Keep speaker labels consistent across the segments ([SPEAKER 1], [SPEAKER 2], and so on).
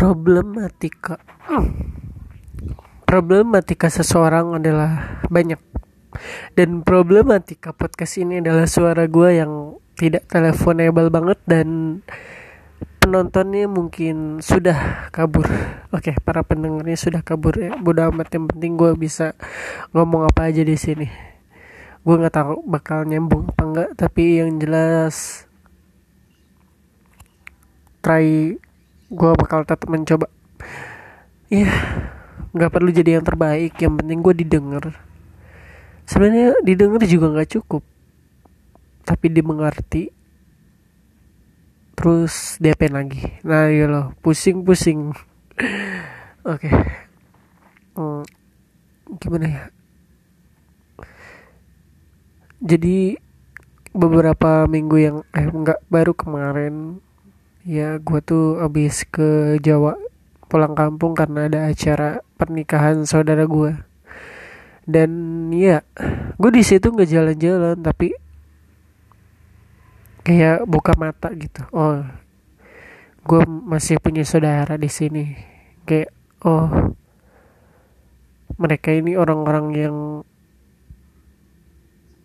[SPEAKER 1] problematika. Problematika seseorang adalah banyak. Dan problematika podcast ini adalah suara gue yang tidak teleponable banget dan penontonnya mungkin sudah kabur. Oke para pendengarnya sudah kabur ya. Bodo amat yang penting gue bisa ngomong apa aja di sini. Gue nggak tahu bakal nyambung apa enggak tapi yang jelas try gue bakal tetap mencoba. Ya nggak perlu jadi yang terbaik yang penting gue didengar. Sebenarnya didengar juga nggak cukup tapi dimengerti. Terus DP lagi? Nah ya loh pusing pusing oke. Okay. hmm, gimana ya? Jadi beberapa minggu yang eh enggak baru kemarin ya gue tuh abis ke Jawa pulang kampung karena ada acara pernikahan saudara gue dan ya gue di situ nggak jalan-jalan tapi kayak buka mata gitu. Oh gue masih punya saudara di sini. Kayak oh mereka ini orang-orang yang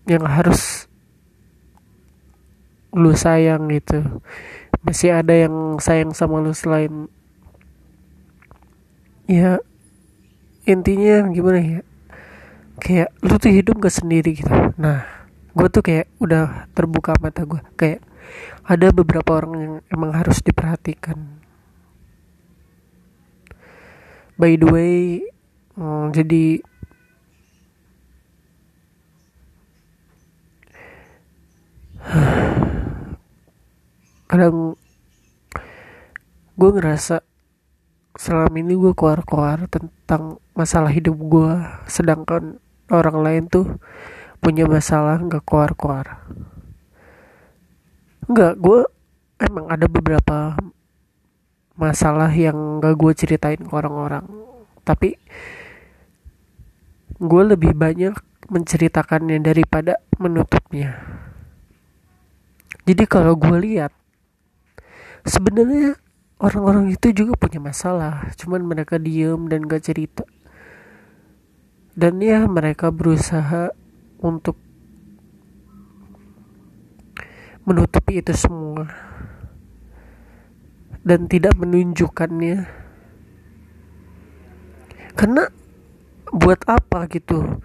[SPEAKER 1] yang harus lu sayang gitu masih ada yang sayang sama lu selain ya intinya gimana ya? Kayak lu tuh hidup gak sendiri gitu. Nah gue tuh kayak udah terbuka mata gue kayak ada beberapa orang yang emang harus diperhatikan. By the way hmm, jadi kadang gue ngerasa selama ini gue keluar-keluar tentang masalah hidup gue sedangkan orang lain tuh punya masalah nggak keluar-keluar. Nggak gue emang ada beberapa masalah yang gak gue ceritain ke orang-orang. Tapi gue lebih banyak menceritakannya daripada menutupnya. Jadi kalau gue lihat sebenarnya orang-orang itu juga punya masalah cuman mereka diem dan gak cerita. Dan ya mereka berusaha untuk menutupi itu semua. Dan tidak menunjukkannya. Karena buat apa gitu?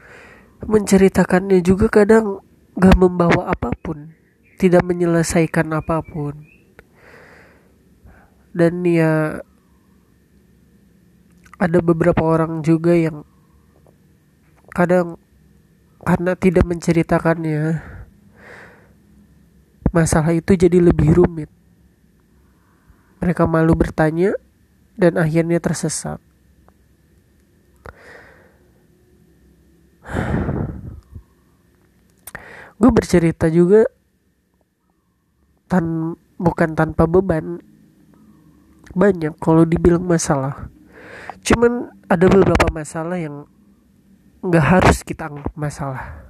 [SPEAKER 1] Menceritakannya juga kadang gak membawa apa pun tidak menyelesaikan apa pun dan ya ada beberapa orang juga yang kadang karena tidak menceritakannya masalah itu jadi lebih rumit mereka malu bertanya dan akhirnya tersesat. Gue bercerita juga tan bukan tanpa beban. Banyak kalau dibilang masalah. Cuman ada beberapa masalah yang nggak harus kita anggap masalah.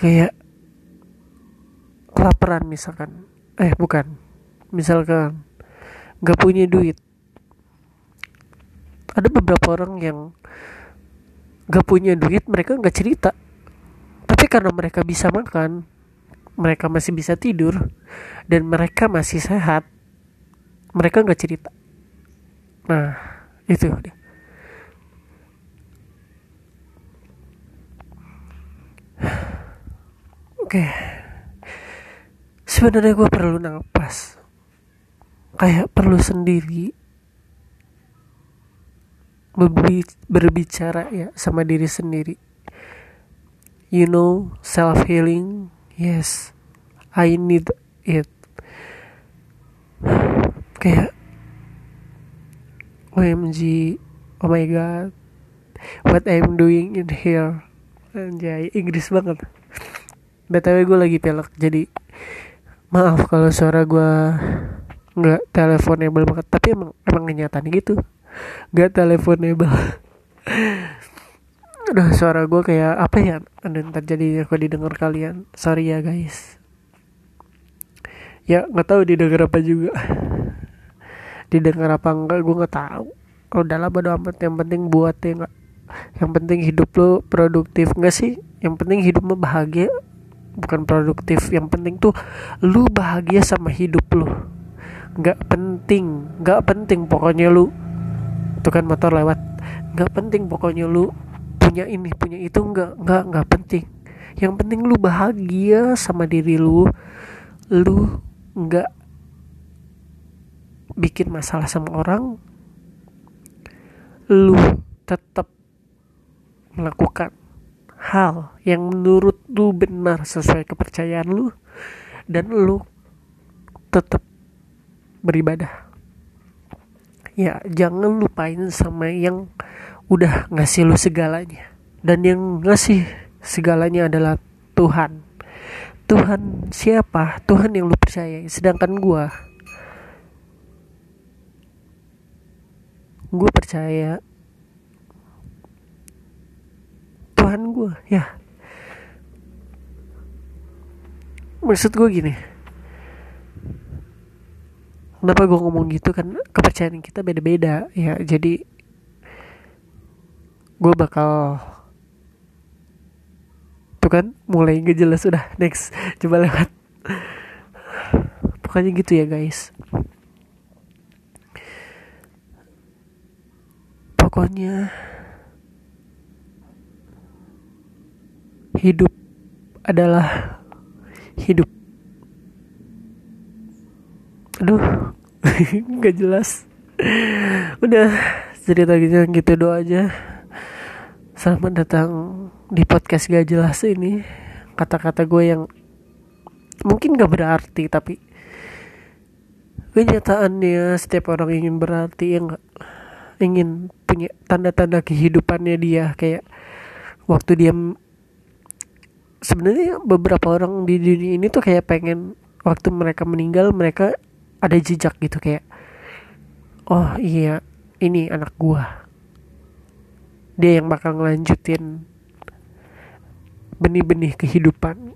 [SPEAKER 1] Kayak kelaparan misalkan. Eh bukan misalkan gak punya duit ada beberapa orang yang gak punya duit mereka gak cerita tapi karena mereka bisa makan mereka masih bisa tidur dan mereka masih sehat mereka gak cerita. Nah itu dia. Oke. Okay. sebenarnya gue perlu nafas kayak perlu sendiri. Berbicara ya sama diri sendiri. You know self healing yes I need it kayak OMG oh my god what I'm doing in here. Anjay Inggris banget. Btw gue lagi pelek jadi maaf kalau suara gue nggak teleponable banget. Tapi emang emang kenyataan gitu. Nggak teleponable. Udah suara gue kayak apa ya? Dan terjadi aku didengar kalian. Sorry ya guys. Ya nggak tahu didengar apa juga didengar apa enggak gue nggak tahu. Udahlah bodo amat. Yang penting buat ya enggak yang penting hidup lo produktif. Enggak sih? Yang penting hidup lo bahagia bukan produktif. Yang penting tuh lu bahagia sama hidup lu. Nggak penting nggak penting pokoknya lu tuh kan motor lewat. Nggak penting pokoknya lu punya ini punya itu nggak nggak nggak penting. Yang penting lu bahagia sama diri lu. Lu nggak bikin masalah sama orang lu tetap melakukan hal yang menurut lu benar sesuai kepercayaan lu dan lu tetap beribadah. Ya jangan lupain sama yang udah ngasih lu segalanya. Dan yang ngasih segalanya adalah Tuhan. Tuhan siapa? Tuhan yang lu percaya sedangkan gua gue percaya Tuhan gue ya. Maksud gue gini. Kenapa gue ngomong gitu? Kan kepercayaan kita beda-beda ya. Jadi gue bakal tuh kan mulai gak jelas sudah next. Coba lewat. Pokoknya gitu ya guys pokoknya hidup adalah hidup. Aduh nggak jelas. Udah cerita gitu gitu doa aja. Selamat datang di podcast gak jelas ini. Kata-kata gue yang mungkin gak berarti tapi kenyataannya setiap orang ingin berarti yang ingin punya tanda-tanda kehidupannya dia kayak waktu dia sebenarnya beberapa orang di dunia ini tuh kayak pengen waktu mereka meninggal mereka ada jejak gitu kayak oh iya ini anak gua. Dia yang bakal ngelanjutin benih-benih kehidupan.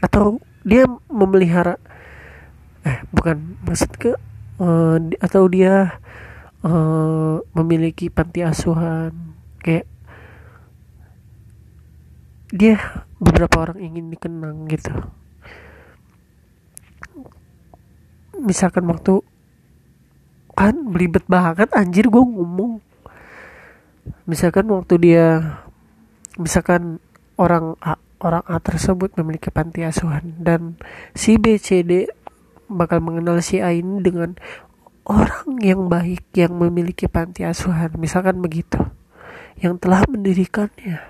[SPEAKER 1] Atau dia memelihara eh bukan maksud ke uh, atau dia uh, memiliki panti asuhan. Kayak dia beberapa orang ingin dikenang gitu. Misalkan waktu kan belibet banget anjir gue ngomong. Misalkan waktu dia misalkan orang A orang A tersebut memiliki panti asuhan dan si B C D bakal mengenal si A ini dengan orang yang baik yang memiliki panti asuhan misalkan begitu yang telah mendirikannya.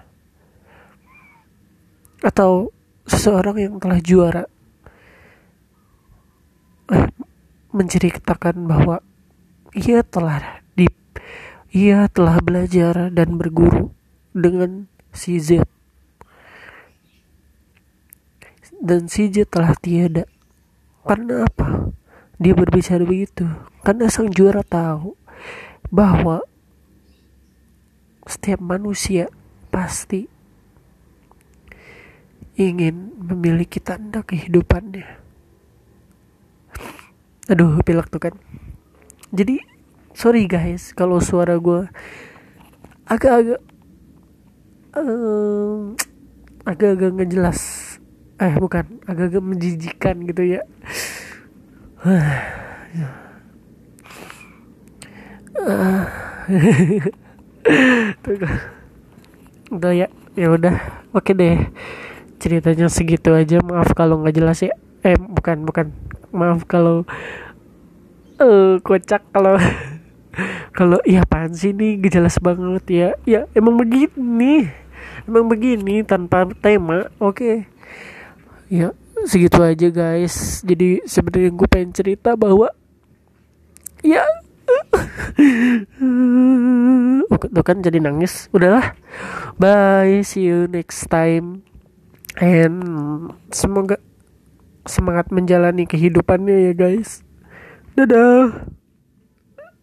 [SPEAKER 1] Atau seseorang yang telah juara. Eh, menceritakan bahwa ia telah di ia telah belajar dan berguru dengan si Z. Dan si Z telah tiada. Karena apa dia berbicara begitu karena sang juara tahu bahwa setiap manusia pasti ingin memiliki tanda kehidupannya. Aduh, pilek tuh kan. Jadi, sorry guys, kalau suara gue agak-agak um, agak-agak ngejelas. Eh, bukan, agak-agak menjijikan gitu ya. Udah ya ya udah. Oke deh. Ceritanya segitu aja. Maaf kalau nggak jelas ya. Eh bukan bukan. Maaf kalau uh, kocak kalau kalau iya apaan sih ini? Jelas banget ya. Ya emang begini. Emang begini tanpa tema. Oke. Okay. ya segitu aja guys. Jadi sebenarnya gue pengen cerita bahwa ya tuh kan jadi nangis. Udahlah. Bye. See you next time. And semoga semangat menjalani kehidupannya ya guys. Dadah